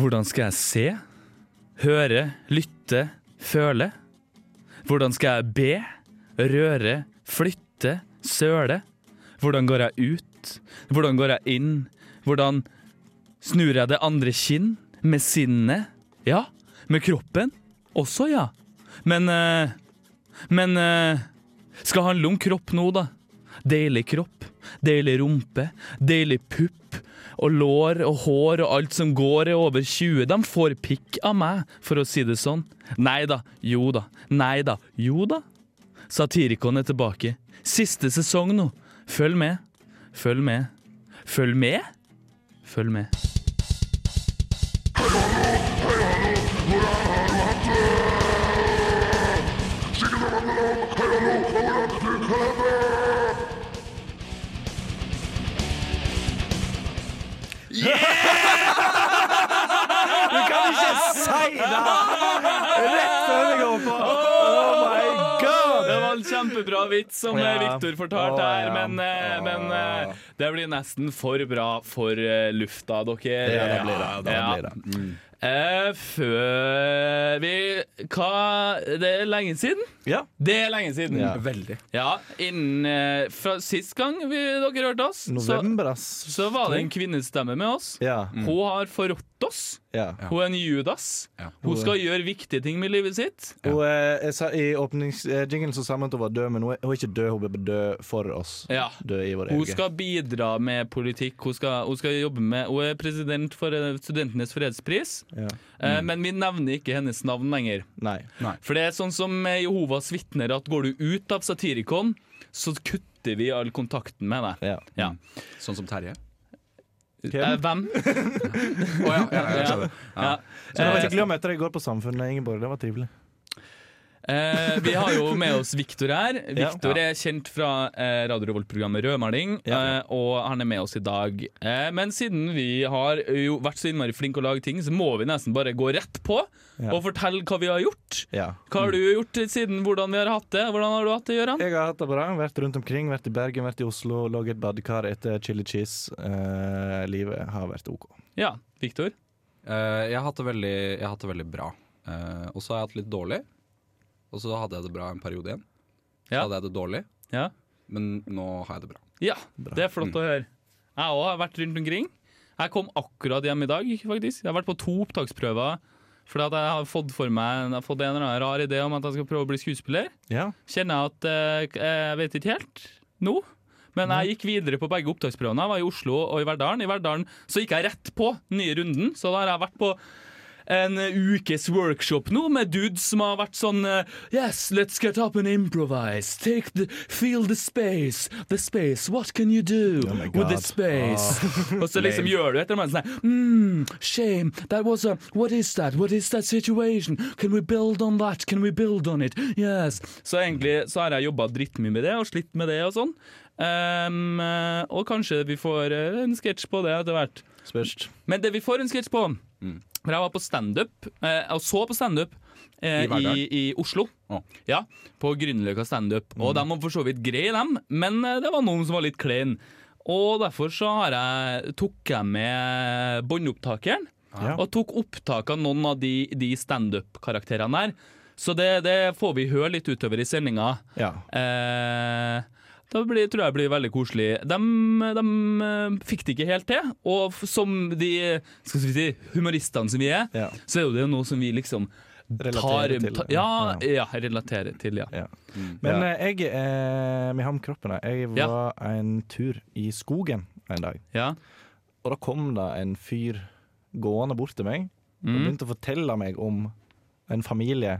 Hvordan skal jeg se, høre, lytte, føle? Hvordan skal jeg be, røre, flytte, søle? Hvordan går jeg ut? Hvordan går jeg inn? Hvordan snur jeg det andre kinn? Med sinnet? Ja. Med kroppen? Også, ja. Men eh, Men eh, skal handle om kropp nå, da. Deilig kropp, deilig rumpe, deilig pupp. Og lår og hår og alt som går er over 20. De får pikk av meg, for å si det sånn. Nei da, jo da, nei da, jo da. Satirikon er tilbake. Siste sesong nå. Følg med. Følg med. Følg med? Følg med. Du kan ikke si det! Rett før vi går på. Oh my god! Det var en kjempebra vits som Ja. eh, Viktor fortalte her, men, oh. men eh, det blir nesten for bra for lufta, dere. Ja, det blir det. det, blir det. Eh, før vi Hva Det er lenge siden? Ja. Det er lenge siden. Ja. Veldig. Ja, innen uh, Fra sist gang vi, dere hørte oss, så, November, så, så var det en kvinnestemme med oss. Ja. Hun har forrådt oss. ja. Hun er en Judas. Ja. Hun skal gjøre viktige ting med livet sitt. Hun, eh, jeg sa, I åpningsjingelen så sa hun at hun var død, men hun er, hun er ikke død, hun er død for oss. Ja. Død i vår Hun egen. skal bidra med politikk. Hun skal, hun skal jobbe med Hun er president for Studentenes fredspris. Ja. Eh, Men vi nevner ikke hennes navn lenger. Nei. For det er sånn som Jehovas vitner, at går du ut av Satirikon, så kutter vi all kontakten med deg. Ja. Ja. Sånn som Terje. Eh, hvem? Å ja, ja, jeg skjønner. Ja. Så det var Eh, hyggelig å møte deg i går på Samfunnet, Ingeborg. Det var trivelig. Eh, vi har jo med oss Viktor her. Ja. Viktor er kjent fra eh, Radio Revolt-programmet Rødmaling, Ja. eh, og han er med oss i dag. Eh, men siden vi har jo vært så innmari flinke å lage ting, så må vi nesten bare gå rett på Ja. og fortelle hva vi har gjort. Ja. Hva har du gjort siden hvordan vi har hatt det? Hvordan har du hatt det, Gøran? Jeg har hatt det bra. Vært rundt omkring. Vært i Bergen, vært i Oslo. Logget et badekar etter chili cheese. Eh, livet har vært OK. Ja, Viktor? Eh, jeg, har hatt det veldig, jeg hatt det veldig bra. Eh, og så har jeg hatt det litt dårlig. Og så hadde jeg det bra en periode igjen. Så Ja. hadde jeg det dårlig. Ja. Men nå har jeg det bra. Ja, det er flott å høre. Jeg òg har vært rundt omkring. Jeg kom akkurat hjem i dag, faktisk. Jeg har vært på to opptaksprøver. Fordi at jeg har fått for meg Jeg har fått en eller annen rar idé om at jeg skal prøve å bli skuespiller. Ja. Kjenner jeg at eh, Jeg vet ikke helt nå. Men jeg gikk videre på begge opptaksprøvene. Jeg var i Oslo og i Verdalen. I Verdalen så gikk jeg rett på nye runden, så da har jeg vært på en ukes workshop nå med dudes som har vært sånn eh, Yes, let's get up and improvise. Take the, feel the space. The space. What can you do Oh with the space? space? og så liksom gjør du et eller annet sånn mm, Shame. That was a What is that? What is that situation? Can we build on that? Can we build on it? Yes. Så egentlig så har jeg jobba drittmye med det og slitt med det og sånn. Um, og kanskje vi får eh, en sketsj på det etter hvert. Spørst. Men det vi får en sketsj på For jeg var på standup, eh, og så på standup eh, I i, i Oslo. Oh. Ja, På Grünerløkka standup. Og de var for så vidt greie, dem, men eh, det var noen som var litt klein. Og derfor så har jeg, tok jeg med båndopptakeren Ja. og tok opptak av noen av de, de standup-karakterene der. Så det, det får vi høre litt utover i sendinga. Ja. Eh, da blir, tror jeg blir veldig koselig. De, de eh, fikk det ikke helt til, og som de skal vi si, humoristene som vi er, Ja. så er jo det noe som vi liksom Relatere til ta, ja, Ja. relatere til, ja. Ja. Mm. Men eh, jeg eh, med ham kroppen jeg var en tur i skogen en dag. ja. Og da kom det en fyr gående bort til meg og Mm. begynte å fortelle meg om en familie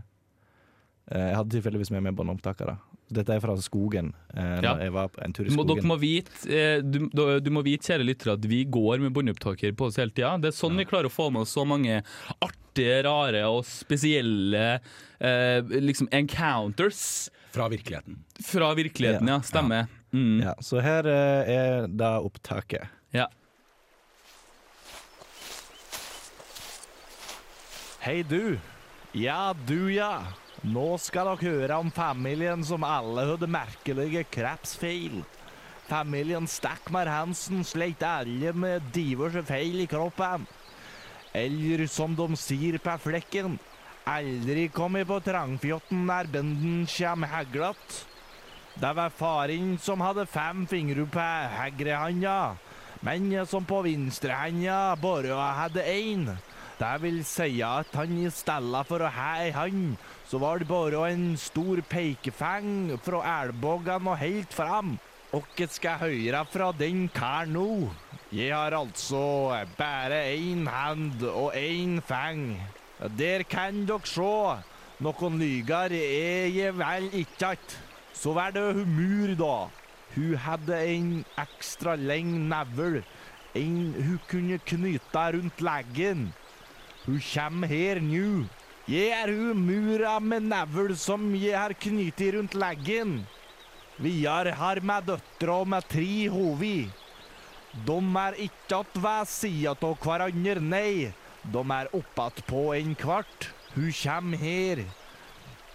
eh, Jeg hadde tilfeldigvis med meg båndopptakere. Dette er fra skogen. Eh, Ja. jeg var på en tur i skogen. dere må vite, eh, du, du, må vite, kjære lyttere, at vi går med båndopptaker på oss hele tida. Det er sånn vi klarer å få med oss så mange artige, rare og spesielle eh, liksom encounters Fra virkeligheten. fra virkeligheten, ja. Ja. Stemmer. Mm. Ja, så her eh, er da opptaket. Ja. Hei du. Ja, du ja. Nå skal dere høre om familien som alle hadde merkelige krepsfeil. Familien Stackmar Hansen sleit alle med diverse feil i kroppen. Eller som de sier på flekken, aldri kommet på trangfjotten når bønden kjem heglat. Det var faren som hadde fem fingre på høyrehanda, men som på venstrehanda bare hadde én. Det vil si at han i stedet for å ha ei hand, så var det bare en stor pekefeng fra elvboggen og helt fram. Og skal høre fra den karen nå. Jeg har altså bare én hand og én feng. Der kan dere se. Noen lyger er jeg vel ikke. Så var det hun mur, da. Hun hadde en ekstra leng nevel. En hun kunne knyte rundt leggen. Hun kommer her nå. Jeg er hun mura med nevel som jeg har knyttet rundt leggen. Videre har med døtre med tre hovi. De er ikke att ved sida av hverandre, nei. De er oppatt på en kvart. Hun kommer her.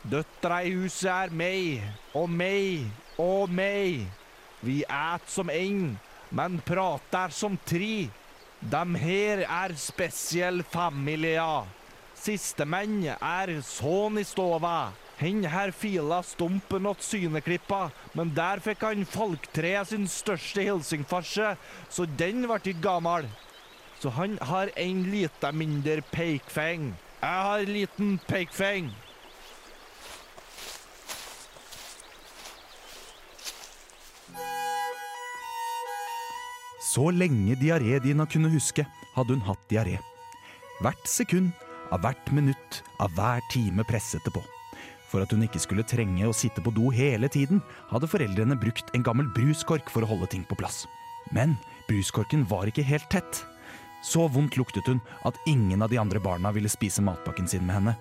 Døtra i huset er meg, og meg, og meg. Vi et som en, men prater som tre. Dem her er spesiell familie. Sistemenn er sånn i stova. Han her fila stumpen åt syneklippa, men der fikk han folktreet sin største hilsingfarse, så den ble ikke gammel. Så han har en lite mindre peikfeng. Jeg har liten peikfeng. Så lenge diarédina kunne huske, hadde hun hatt diaré. Hvert sekund, av hvert minutt, av hver time presset det på. For at hun ikke skulle trenge å sitte på do hele tiden, hadde foreldrene brukt en gammel bruskork for å holde ting på plass. Men bruskorken var ikke helt tett. Så vondt luktet hun at ingen av de andre barna ville spise matpakken sin med henne.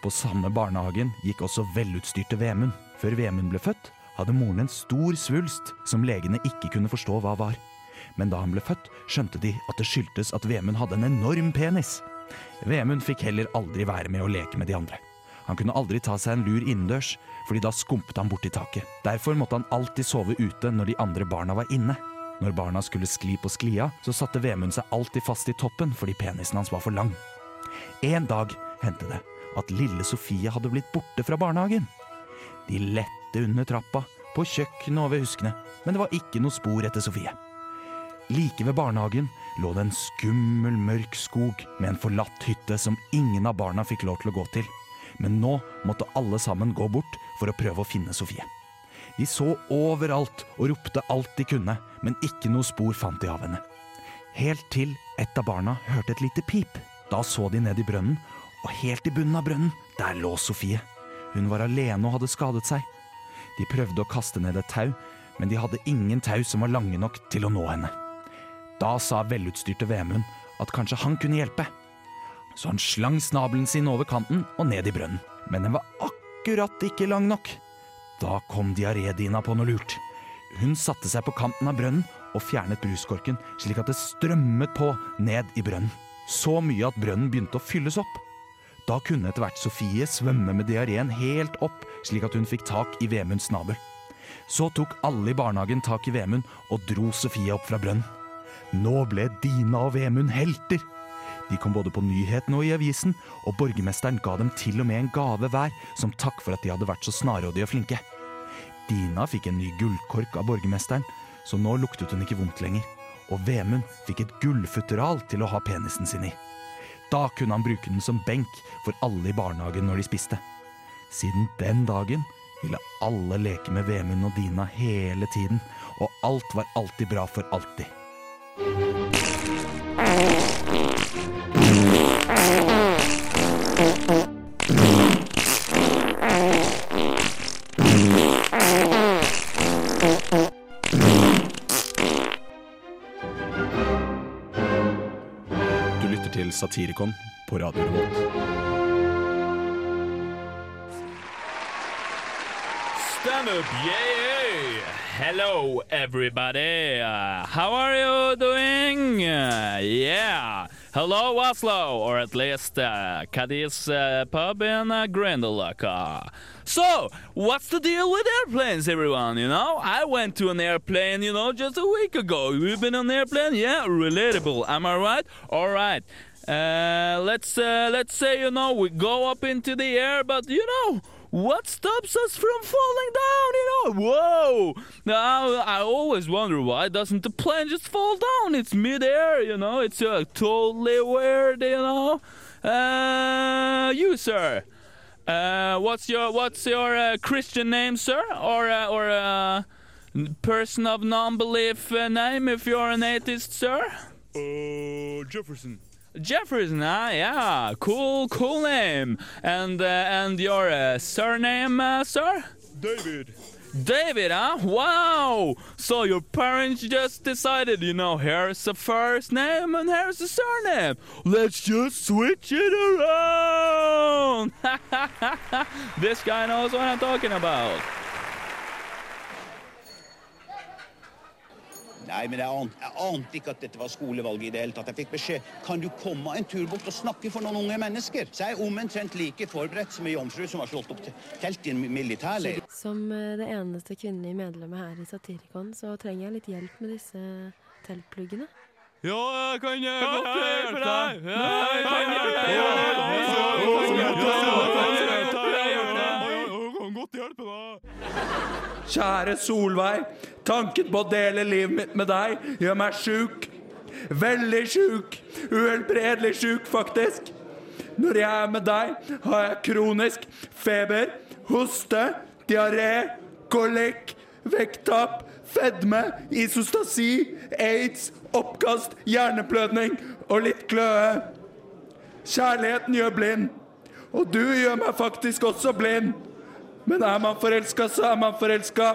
På samme barnehagen gikk også velutstyrte Vemund. Før Vemund ble født, hadde moren en stor svulst som legene ikke kunne forstå hva var. Men da han ble født, skjønte de at det skyldtes at Vemund hadde en enorm penis. Vemund fikk heller aldri være med å leke med de andre. Han kunne aldri ta seg en lur innendørs, fordi da skumpet han borti taket. Derfor måtte han alltid sove ute når de andre barna var inne. Når barna skulle skli på sklia, så satte Vemund seg alltid fast i toppen fordi penisen hans var for lang. En dag hendte det at lille Sofie hadde blitt borte fra barnehagen. De lette under trappa, på kjøkkenet og ved huskene, men det var ikke noe spor etter Sofie. Like ved barnehagen lå det en skummel, mørk skog med en forlatt hytte som ingen av barna fikk lov til å gå til. Men nå måtte alle sammen gå bort for å prøve å finne Sofie. De så overalt og ropte alt de kunne, men ikke noe spor fant de av henne. Helt til et av barna hørte et lite pip. Da så de ned i brønnen, og helt i bunnen av brønnen, der lå Sofie. Hun var alene og hadde skadet seg. De prøvde å kaste ned et tau, men de hadde ingen tau som var lange nok til å nå henne. Da sa velutstyrte Vemund at kanskje han kunne hjelpe. Så han slang snabelen sin over kanten og ned i brønnen. Men den var akkurat ikke lang nok. Da kom diarédina på noe lurt. Hun satte seg på kanten av brønnen og fjernet bruskorken slik at det strømmet på ned i brønnen. Så mye at brønnen begynte å fylles opp. Da kunne etter hvert Sofie svømme med diareen helt opp, slik at hun fikk tak i Vemunds snabel. Så tok alle i barnehagen tak i Vemund og dro Sofie opp fra brønnen. Nå ble Dina og Vemund helter. De kom både på nyhetene og i avisen, og borgermesteren ga dem til og med en gave hver som takk for at de hadde vært så snarrådige og flinke. Dina fikk en ny gullkork av borgermesteren, så nå luktet hun ikke vondt lenger. Og Vemund fikk et gullfutteral til å ha penisen sin i. Da kunne han bruke den som benk for alle i barnehagen når de spiste. Siden den dagen ville alle leke med Vemund og Dina hele tiden, og alt var alltid bra for alltid. Du lytter til Satirikon på Radio Revolt. Stand up, yeah! Hello, everybody. Uh, how are you doing? Uh, yeah. Hello, Oslo, or at least uh, Cadiz uh, pub in uh, Grindelöcka. So, what's the deal with airplanes, everyone? You know, I went to an airplane, you know, just a week ago. You've been on an airplane? Yeah, relatable. Am I right? All right. Uh, let's uh, let's say you know we go up into the air, but you know what stops us from falling down? You know, whoa! Now I always wonder why doesn't the plane just fall down? It's midair, you know. It's uh, totally weird, you know. Uh, you sir, uh, what's your what's your uh, Christian name, sir, or uh, or uh, person of non-belief uh, name if you're an atheist, sir? Uh, Jefferson. Jefferson, ah, yeah, cool, cool name. And uh, and your uh, surname, uh, sir? David. David, huh? Wow! So your parents just decided, you know, here's the first name and here's the surname. Let's just switch it around. this guy knows what I'm talking about. Nei, men jeg ante, jeg ante ikke at dette var skolevalget i det hele tatt. Jeg fikk beskjed kan du komme en tur bort og snakke for noen unge mennesker. Så jeg er omtrent like forberedt som ei jomfru som har slått opp telt i en militærleir. Som eh, det eneste kvinnelige medlemmet her i Satirikon, så trenger jeg litt hjelp med disse teltpluggene. Ja, jeg kan godt hjelpe deg. Jeg kan hjelpe Kjære Solveig, tanken på å dele livet mitt med deg gjør meg sjuk. Veldig sjuk. Uhelbredelig sjuk, faktisk. Når jeg er med deg, har jeg kronisk feber, hoste, diaré, kolikk, vekttap, fedme, isostasi, aids, oppkast, hjerneblødning og litt kløe. Kjærligheten gjør blind. Og du gjør meg faktisk også blind. Men er man forelska, så er man forelska.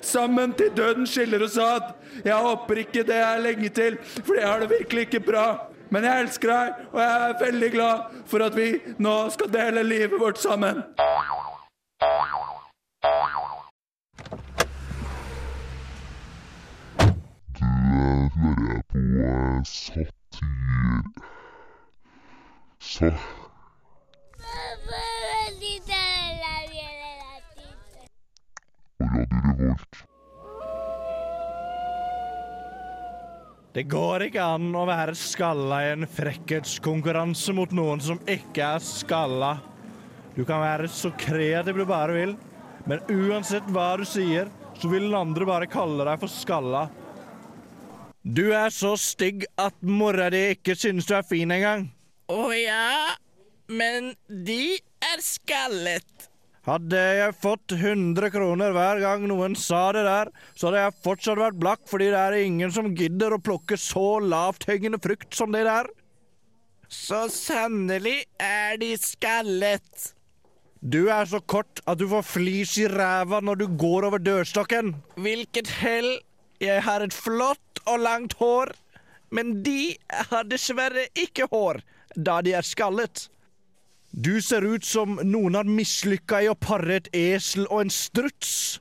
Sammen til døden skiller oss ad. Jeg håper ikke det er lenge til, for jeg har det virkelig ikke bra. Men jeg elsker deg, og jeg er veldig glad for at vi nå skal dele livet vårt sammen. hører på satir... Sa... Radio Revolt. Det går ikke an å være skalla i en frekkhetskonkurranse mot noen som ikke er skalla. Du kan være så kreativ du bare vil, men uansett hva du sier, så vil den andre bare kalle deg for skalla. Du er så stygg at mora di ikke synes du er fin engang. Å ja, men de er skallet. Hadde jeg fått 100 kroner hver gang noen sa det der, så hadde jeg fortsatt vært blakk, fordi det er ingen som gidder å plukke så lavthengende frukt som det der. Så sannelig er de skallet. Du er så kort at du får flis i ræva når du går over dørstokken. Hvilket hell. Jeg har et flott og langt hår, men de har dessverre ikke hår, da de er skallet. Du ser ut som noen har mislykka i å pare et esel og en struts.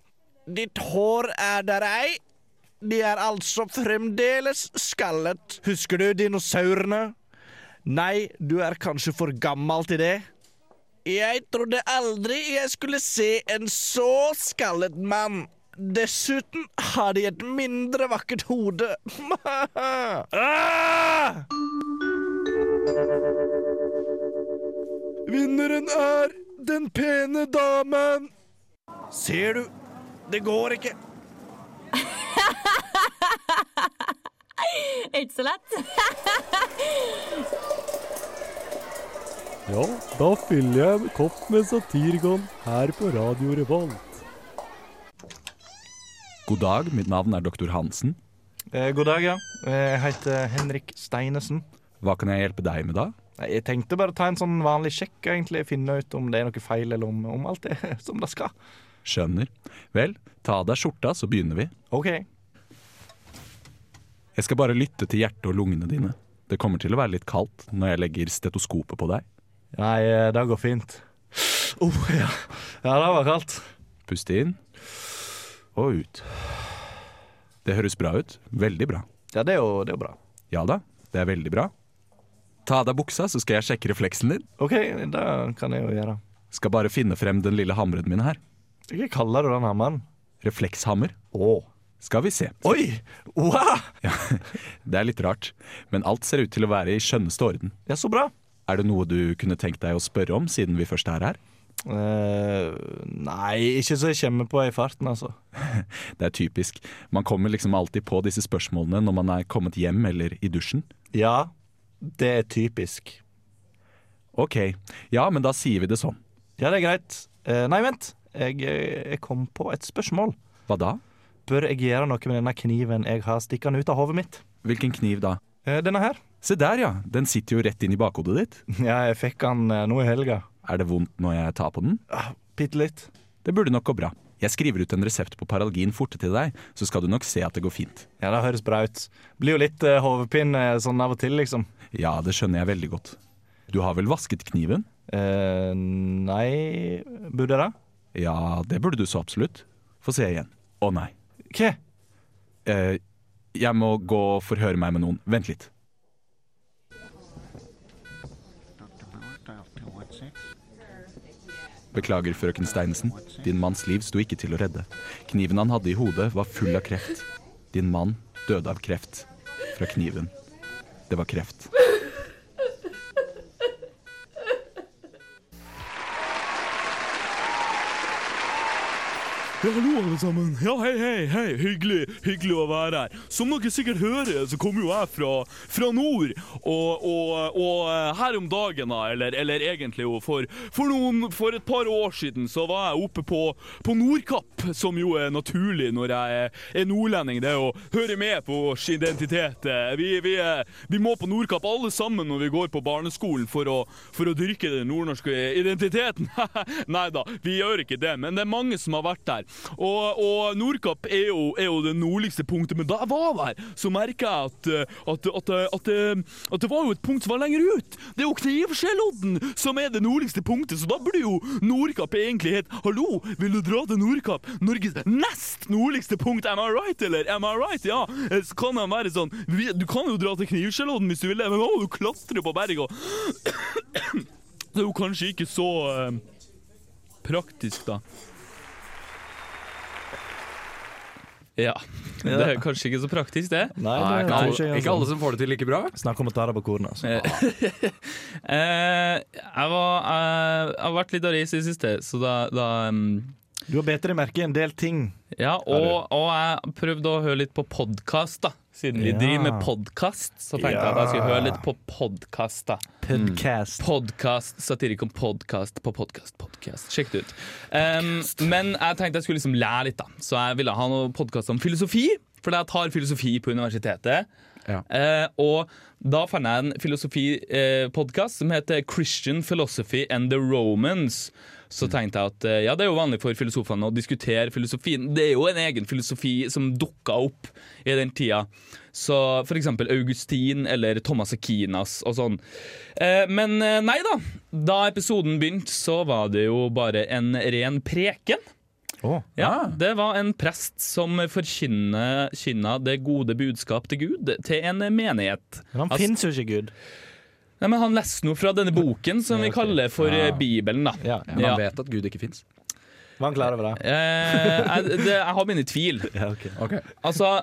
Ditt hår er der ei. De er altså fremdeles skallet. Husker du dinosaurene? Nei, du er kanskje for gammel til det. Jeg trodde aldri jeg skulle se en så skallet mann. Dessuten har de et mindre vakkert hode. ah! Vinneren er den pene damen. Ser du? Det går ikke. Ikke så lett. Ja, da fyller jeg en kopp med Satirgon her på Radio Revolt. God dag, mitt navn er doktor Hansen. Eh, god dag, ja. Eh, Jeg heter Henrik Steinesen. Hva kan jeg hjelpe deg med da? Nei, Jeg tenkte bare å ta en sånn vanlig sjekk, egentlig. Finne ut om det er noe feil, eller om, om alt er som det skal. Skjønner. Vel, ta av deg skjorta, så begynner vi. OK. Jeg skal bare lytte til hjertet og lungene dine. Det kommer til å være litt kaldt når jeg legger stetoskopet på deg. Nei, eh, det går fint. Oh, ja. ja, det var kaldt. Pust inn og ut. Det høres bra ut. Veldig bra. Ja, det er jo, det er jo bra. Ja da, det er veldig bra. Ta av deg buksa, så skal jeg sjekke refleksen din. OK, det kan jeg jo gjøre. Skal bare finne frem den lille hammeren min her. Hva kaller du den hammeren? Reflekshammer. Oh. Skal vi se. Oi! Wow! Ja, det er litt rart, men alt ser ut til å være i skjønneste orden. Ja, så bra. Er det noe du kunne tenkt deg å spørre om, siden vi først er her? Uh, nei, ikke så jeg kommer på i farten, altså. Det er typisk. Man kommer liksom alltid på disse spørsmålene når man er kommet hjem eller i dusjen. Ja, det er typisk. Ok, ja, men da sier vi det sånn. Ja, det er greit. Eh, nei, vent. Jeg, eh, jeg kom på et spørsmål. Hva da? Bør jeg gjøre noe med denne kniven jeg har stikkende ut av hodet mitt? Hvilken kniv da? Eh, denne her. Se der, ja. Den sitter jo rett inn i bakhodet ditt. Ja, jeg fikk den nå i helga. Er det vondt når jeg tar på den? Ah, Bitte litt. Det burde nok gå bra. Jeg skriver ut en resept på Paralgin forte til deg, så skal du nok se at det går fint. Ja, det høres bra ut. Blir jo litt uh, hodepine eh, sånn av og til, liksom. Ja, det skjønner jeg veldig godt. Du har vel vasket kniven? Eh, nei Burde jeg det? Ja, det burde du så absolutt. Få se igjen. Å nei. Hva? Eh, jeg må gå og forhøre meg med noen. Vent litt. Beklager, frøken Steinesen. Din manns liv sto ikke til å redde. Kniven han hadde i hodet, var full av kreft. Din mann døde av kreft. Fra kniven. Det var kreft. Ja, hallo alle sammen. Ja, hei, hei, hei. Hyggelig, hyggelig å være her. Som dere sikkert hører, så kommer jo jeg fra, fra nord. Og, og, og eh, her om dagen, da, eller, eller egentlig jo for, for, noen, for et par år siden, så var jeg oppe på, på Nordkapp, som jo er naturlig når jeg er, nordlending. Det å høre med på vår identitet. Eh, Vi, vi, er- vi må på Nordkapp alle sammen når vi går på barneskolen for å, for å dyrke den nordnorske identiteten. Nei da, vi gjør ikke det, men det er mange som har vært der. Og, og Nordkapp er jo, er jo det nordligste punktet, men da jeg var der, så merka jeg at, eh, at, at, at, eh, at det var jo et punkt som var lenger ut. Det er jo Knivskjellodden som er det nordligste punktet, så da burde jo Nordkapp egentlig het Hallo, vil du dra til Nordkapp? Norges nest nordligste punkt, am I right, eller? Am I right? Ja. Eh, Så kan han være sånn Du kan jo dra til Knivskjellodden hvis du vil det, men nå må du klatre på berget og Det er jo kanskje ikke så eh, praktisk, da. Ja. Det er kanskje ikke så praktisk, det. Nei, det ikke, tror alle, ikke ikke alle altså. som får det til like bra. Snakk om å ta det på kornet, altså. Eh, jeg, var, eh, jeg har vært litt av reis i det siste, så da, da um, Du har bedt deg merke en del ting. Ja, og, og jeg prøvde å høre litt på podkast, da. Siden vi Ja. driver med podkast, så tenkte jeg at jeg skulle høre litt på podkast, da. Podcast. Podkast, Satirikon podkast på podkast, podkast. Sjekk det ut. Um, men jeg tenkte jeg skulle liksom lære litt, da. Så jeg ville ha noen podkast om filosofi, for jeg tar filosofi på universitetet. Ja. Uh, og da fant jeg en filosofipodkast som heter Christian Philosophy and the Romans. Så tenkte jeg at eh, ja, det er jo vanlig for filosofene å diskutere filosofien. Det er jo en egen filosofi som dukka opp i den tida. Så for eksempel Augustin eller Thomas Akinas og sånn. Eh, men eh, nei da. Da episoden begynte, så var det jo bare en ren preken. Oh, Ja, Det var en prest som forkynna det gode budskap til Gud til en menighet. Men han Altså- finnes jo ikke Gud. Nei, men Han leste noe fra denne boken som vi kaller for eh, Bibelen. da Ja. Men Ja. han vet at Gud ikke fins. Var han klar over det? Eh, jeg, det, jeg har mine tvil. Ja, ok. Altså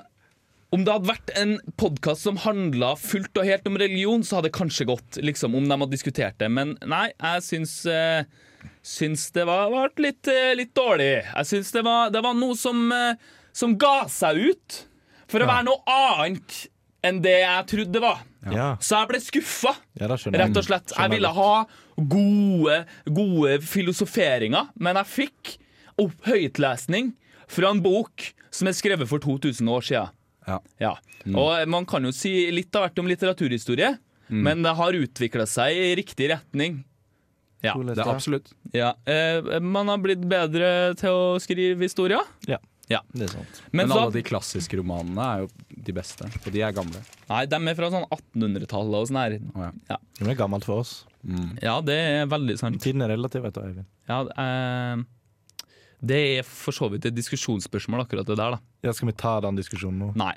om det hadde vært en podkast som handla fullt og helt om religion, så hadde det kanskje gått, liksom, om de hadde diskutert det. Men nei, jeg syns, eh, syns det var, var litt, eh, litt dårlig. Jeg syns det var, det var noe som, eh, som ga seg ut for å være noe annet enn det jeg trodde det var. Ja, Så jeg ble skuffa, ja rett og slett. Jeg ville ha gode, gode filosoferinger, men jeg fikk opp høytlesning fra en bok som er skrevet for 2000 år siden. Ja. Og man kan jo si litt av hvert om litteraturhistorie, men det har utvikla seg i riktig retning. Ja. Det er absolutt. Ja. Eh, man har blitt bedre til å skrive historier. Ja. Ja. Det er sant. Men, Men så, alle de klassiske romanene er jo de beste, og de er gamle. Nei, de er fra sånn 1800-tallet og sånn her. Oh, ja. Ja. det er gammelt for oss. Ja, det er veldig sant. Tiden er relativ, vet du, Eivind. Ja, eh, det er for så vidt et diskusjonsspørsmål, akkurat det der, da. Ja, skal vi ta den diskusjonen nå? Nei.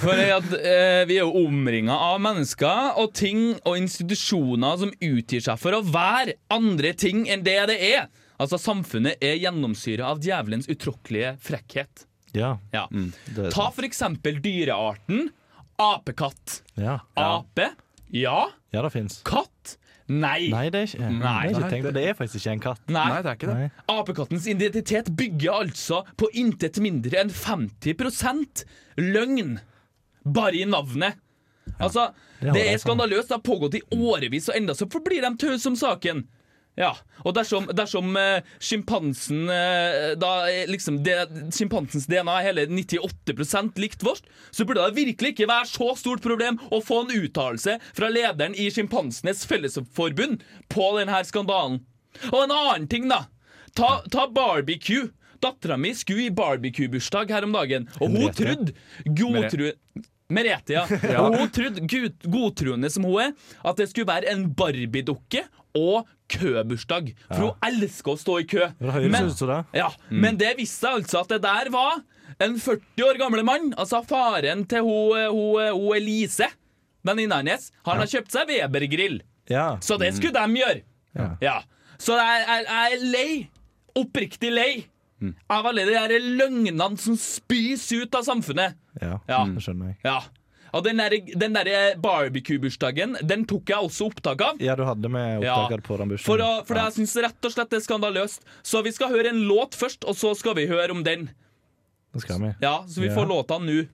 For at, eh, vi er jo omringa av mennesker og ting og institusjoner som utgir seg for å være andre ting enn det det er. Altså, Samfunnet er gjennomsyra av djevelens utråkkelige frekkhet. Ja, Ja. er Ta for eksempel dyrearten apekatt. Ja, Ape? Ja. ja det fins. Katt? Nei. Nei, det er ikke, Nei. det er ikke tenkt, det er faktisk ikke en katt. Nei. Nei, det er ikke det. Nei. Apekattens identitet bygger altså på intet mindre enn 50% løgn. Bare i navnet. Altså, det det, er skandaløst. Det har pågått i årevis, og enda så forblir de tause om saken. Ja, og dersom, dersom eh, sjimpansen eh, da er liksom Sjimpansens DNA er hele 98 likt vårt, så burde det virkelig ikke være så stort problem å få en uttalelse fra lederen i Sjimpansenes Fellesforbund på denne skandalen. Og en annen ting, da. Ta, ta barbecue. Dattera mi skulle i barbecue-bursdag her om dagen, og hun trodde godtru... Merete, ja. Og hun trodde, godtroende som hun er, at det skulle være en Barbie-dukke og købursdag. For hun elsker å stå i kø. Men, det. ja, men det viste seg altså at det der var en 40 år gamle mann, altså faren til hun, hun, hun Elise, venninna hennes. Han har kjøpt seg Weber-grill. Ja. Så det skulle de gjøre. Ja. Ja. Så jeg, er lei. Oppriktig lei. Av alle de der løgnene som spys ut av samfunnet. Ja, Ja. det skjønner jeg. Ja. Og den der, den der barbecue-bursdagen, den tok jeg også opptak av. Ja, du hadde med Ja. på den bursdagen. For, å, for jeg syns rett og slett det er skandaløst. Så vi skal høre en låt først, og så skal vi høre om den. Det skal vi. Ja, Så vi Ja. får låta nå.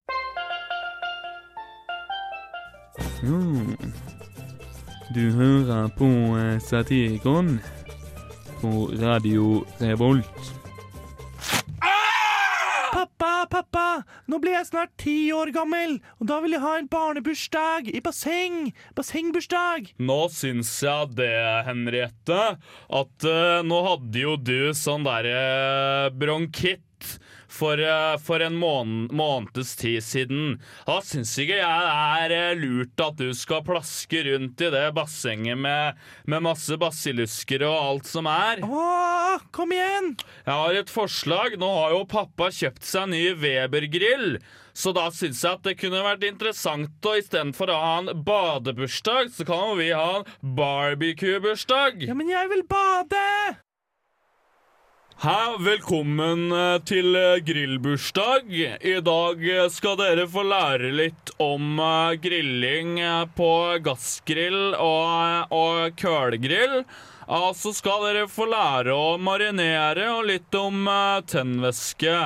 Du hører på eh, Satirikon på Radio Revolt. Nå blir jeg snart ti år gammel, og da vil jeg ha en barnebursdag i basseng! Bassengbursdag! Nå syns jeg det, Henriette, at uh, nå hadde jo du sånn derre bronkitt for, eh, for en mån måneds tid siden. Da syns ikke jeg det er eh, lurt at du skal plaske rundt i det bassenget med, med masse basillusker og alt som er. Åh, kom igjen! Jeg har et forslag. Nå har jo pappa kjøpt seg ny Weber-grill. Så da syns jeg at det kunne vært interessant å istedenfor å ha en badebursdag, så kan vi ha en barbecue-bursdag. Ja, men jeg vil bade! Hei, velkommen eh, til eh, grillbursdag. I dag eh, skal dere få lære litt om grilling på gassgrill og, og kølgrill. Og så skal dere få lære å marinere og litt om tennvæske.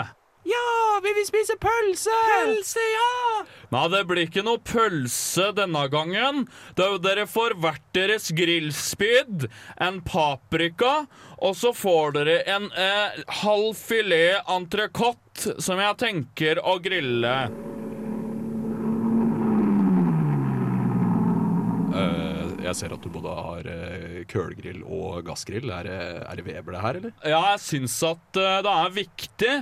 Ja, vi vil spise pølse! Pølse, ja! Nei, det blir ikke noe pølse denne gangen. Da dere får hvert deres grillspyd, en paprika, og så får dere en eh, halv filet entrecôte som jeg tenker å grille. Eh, jeg ser at du både har uh, kølgrill og gassgrill. Er, det- er det Weber det her, eller? Ja, jeg syns at eh, det er viktig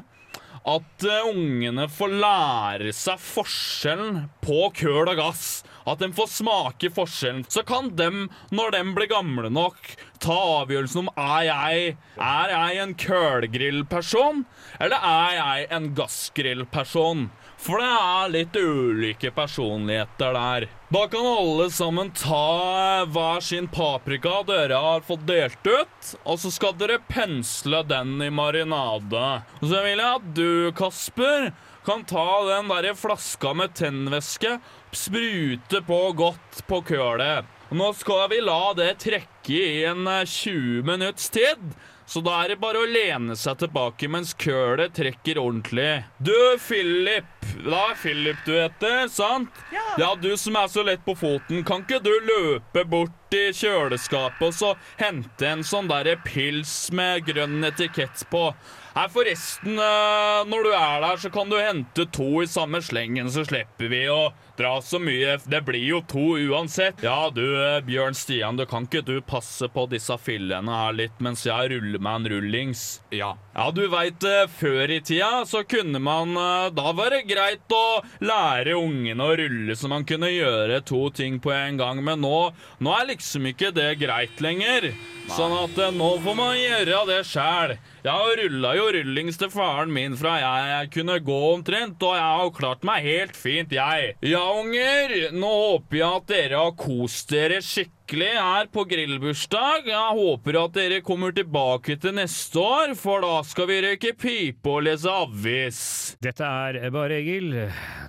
at eh, ungene får lære seg forskjellen på køl og gass. At de får smake forskjellen. Så kan de, når de blir gamle nok, ta avgjørelsen om er jeg Er jeg en kølgrillperson, eller er jeg en gassgrillperson. For det er litt ulike personligheter der. Da kan alle sammen ta hver sin paprika dere har fått delt ut, og så skal dere pensle den i marinade. Og så vil jeg at du, Kasper, kan ta den derre flaska med tennvæske, sprute på godt på kølet. Nå skal vi la det trekke i en eh, 20 minutts tid. Så da er det bare å lene seg tilbake mens kølet trekker ordentlig. Du, Philip, Det er Philip du heter, sant? Ja. du som er så lett på foten, kan ikke du løpe bort i kjøleskapet og så hente en sånn derre pils med grønn etikett på? Nei, forresten, eh, når du er der, så kan du hente to i samme slengen, så slipper vi å dra så mye. Det blir jo to uansett. Ja, du, eh, Bjørn Stian, du kan ikke du passe på disse fillene her litt mens jeg ruller meg en rullings? Ja. Ja, du veit, før i tida så kunne man eh, Da var det greit å lære ungene å rulle så man kunne gjøre to ting på en gang, men nå, nå er liksom ikke det greit lenger. Sånn at eh, nå får man gjøre det sjæl. Jeg rulla jo rullings til faren min fra jeg kunne gå omtrent, og jeg har klart meg helt fint, jeg. Ja, unger, nå håper jeg at dere har kost dere skikkelig her på grillbursdag. Jeg håper at dere kommer tilbake til neste år, for da skal vi røyke pipe og lese avis. Dette er Bare Egil.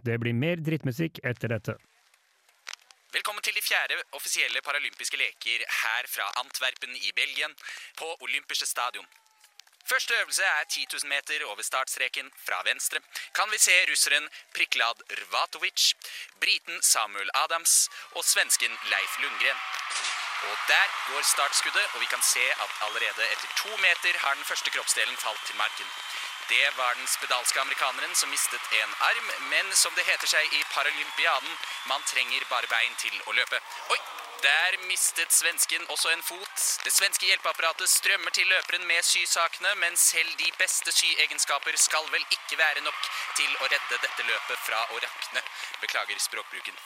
Det blir mer drittmusikk etter dette. Velkommen til de fjerde offisielle paralympiske leker her fra Antwerpen i Belgien, på Olympische Stadion. Første øvelse er 10 000 meter over startstreken fra venstre. Kan vi se russeren Priklad Rvatovic, briten Samuel Adams og svensken Leif Lundgren. Og der går startskuddet, og vi kan se at allerede etter to meter har den første kroppsdelen falt til marken. Det var den spedalske amerikaneren som mistet en arm, men som det heter seg i paralympiaden, man trenger bare bein til å løpe. Oi, der mistet svensken også en fot. Det svenske hjelpeapparatet strømmer til løperen med sysakene, men selv de beste syegenskaper skal vel ikke være nok til å redde dette løpet fra å rakne. Beklager språkbruken.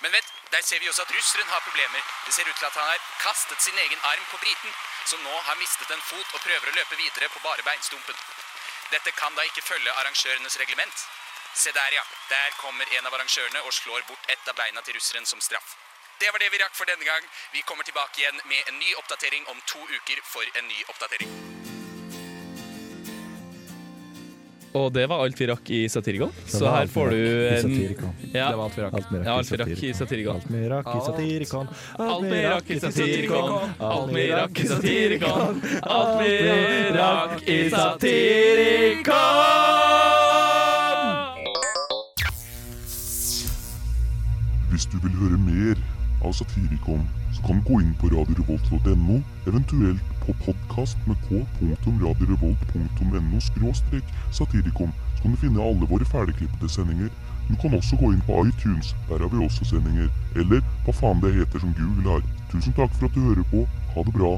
Men vent, der ser vi også at russeren har problemer. Det ser ut til at han har kastet sin egen arm på briten, som nå har mistet en fot og prøver å løpe videre på bare beinstumpen. Dette kan da ikke følge arrangørenes reglement. Se der, ja. Der kommer en av arrangørene og slår bort et av beina til russeren som straff. Det var det vi rakk for denne gang. Vi kommer tilbake igjen med en ny oppdatering om to uker for en ny oppdatering. Og det var alt vi rakk i Satirikon. Så her får du en Ja. Det var alt vi rakk. Alt vi rakk Ja, i alt vi rakk i Satirikon. Alt vi rakk i Satirikon. Alt vi rakk i Satirikon. Alt vi rakk i Satirikon. Alt vi rakk i Satirikon. Hvis du vil høre mer av Satirikon, kan gå inn på radiorevolt.no, eventuelt på podkast med k.radiorevolt.no skråstrek satirikon. Så kan du finne alle våre ferdigklippede sendinger. Du kan også gå inn på iTunes, der har vi også sendinger. Eller hva faen det heter som Google har. Tusen takk for at du hører på. Ha det bra.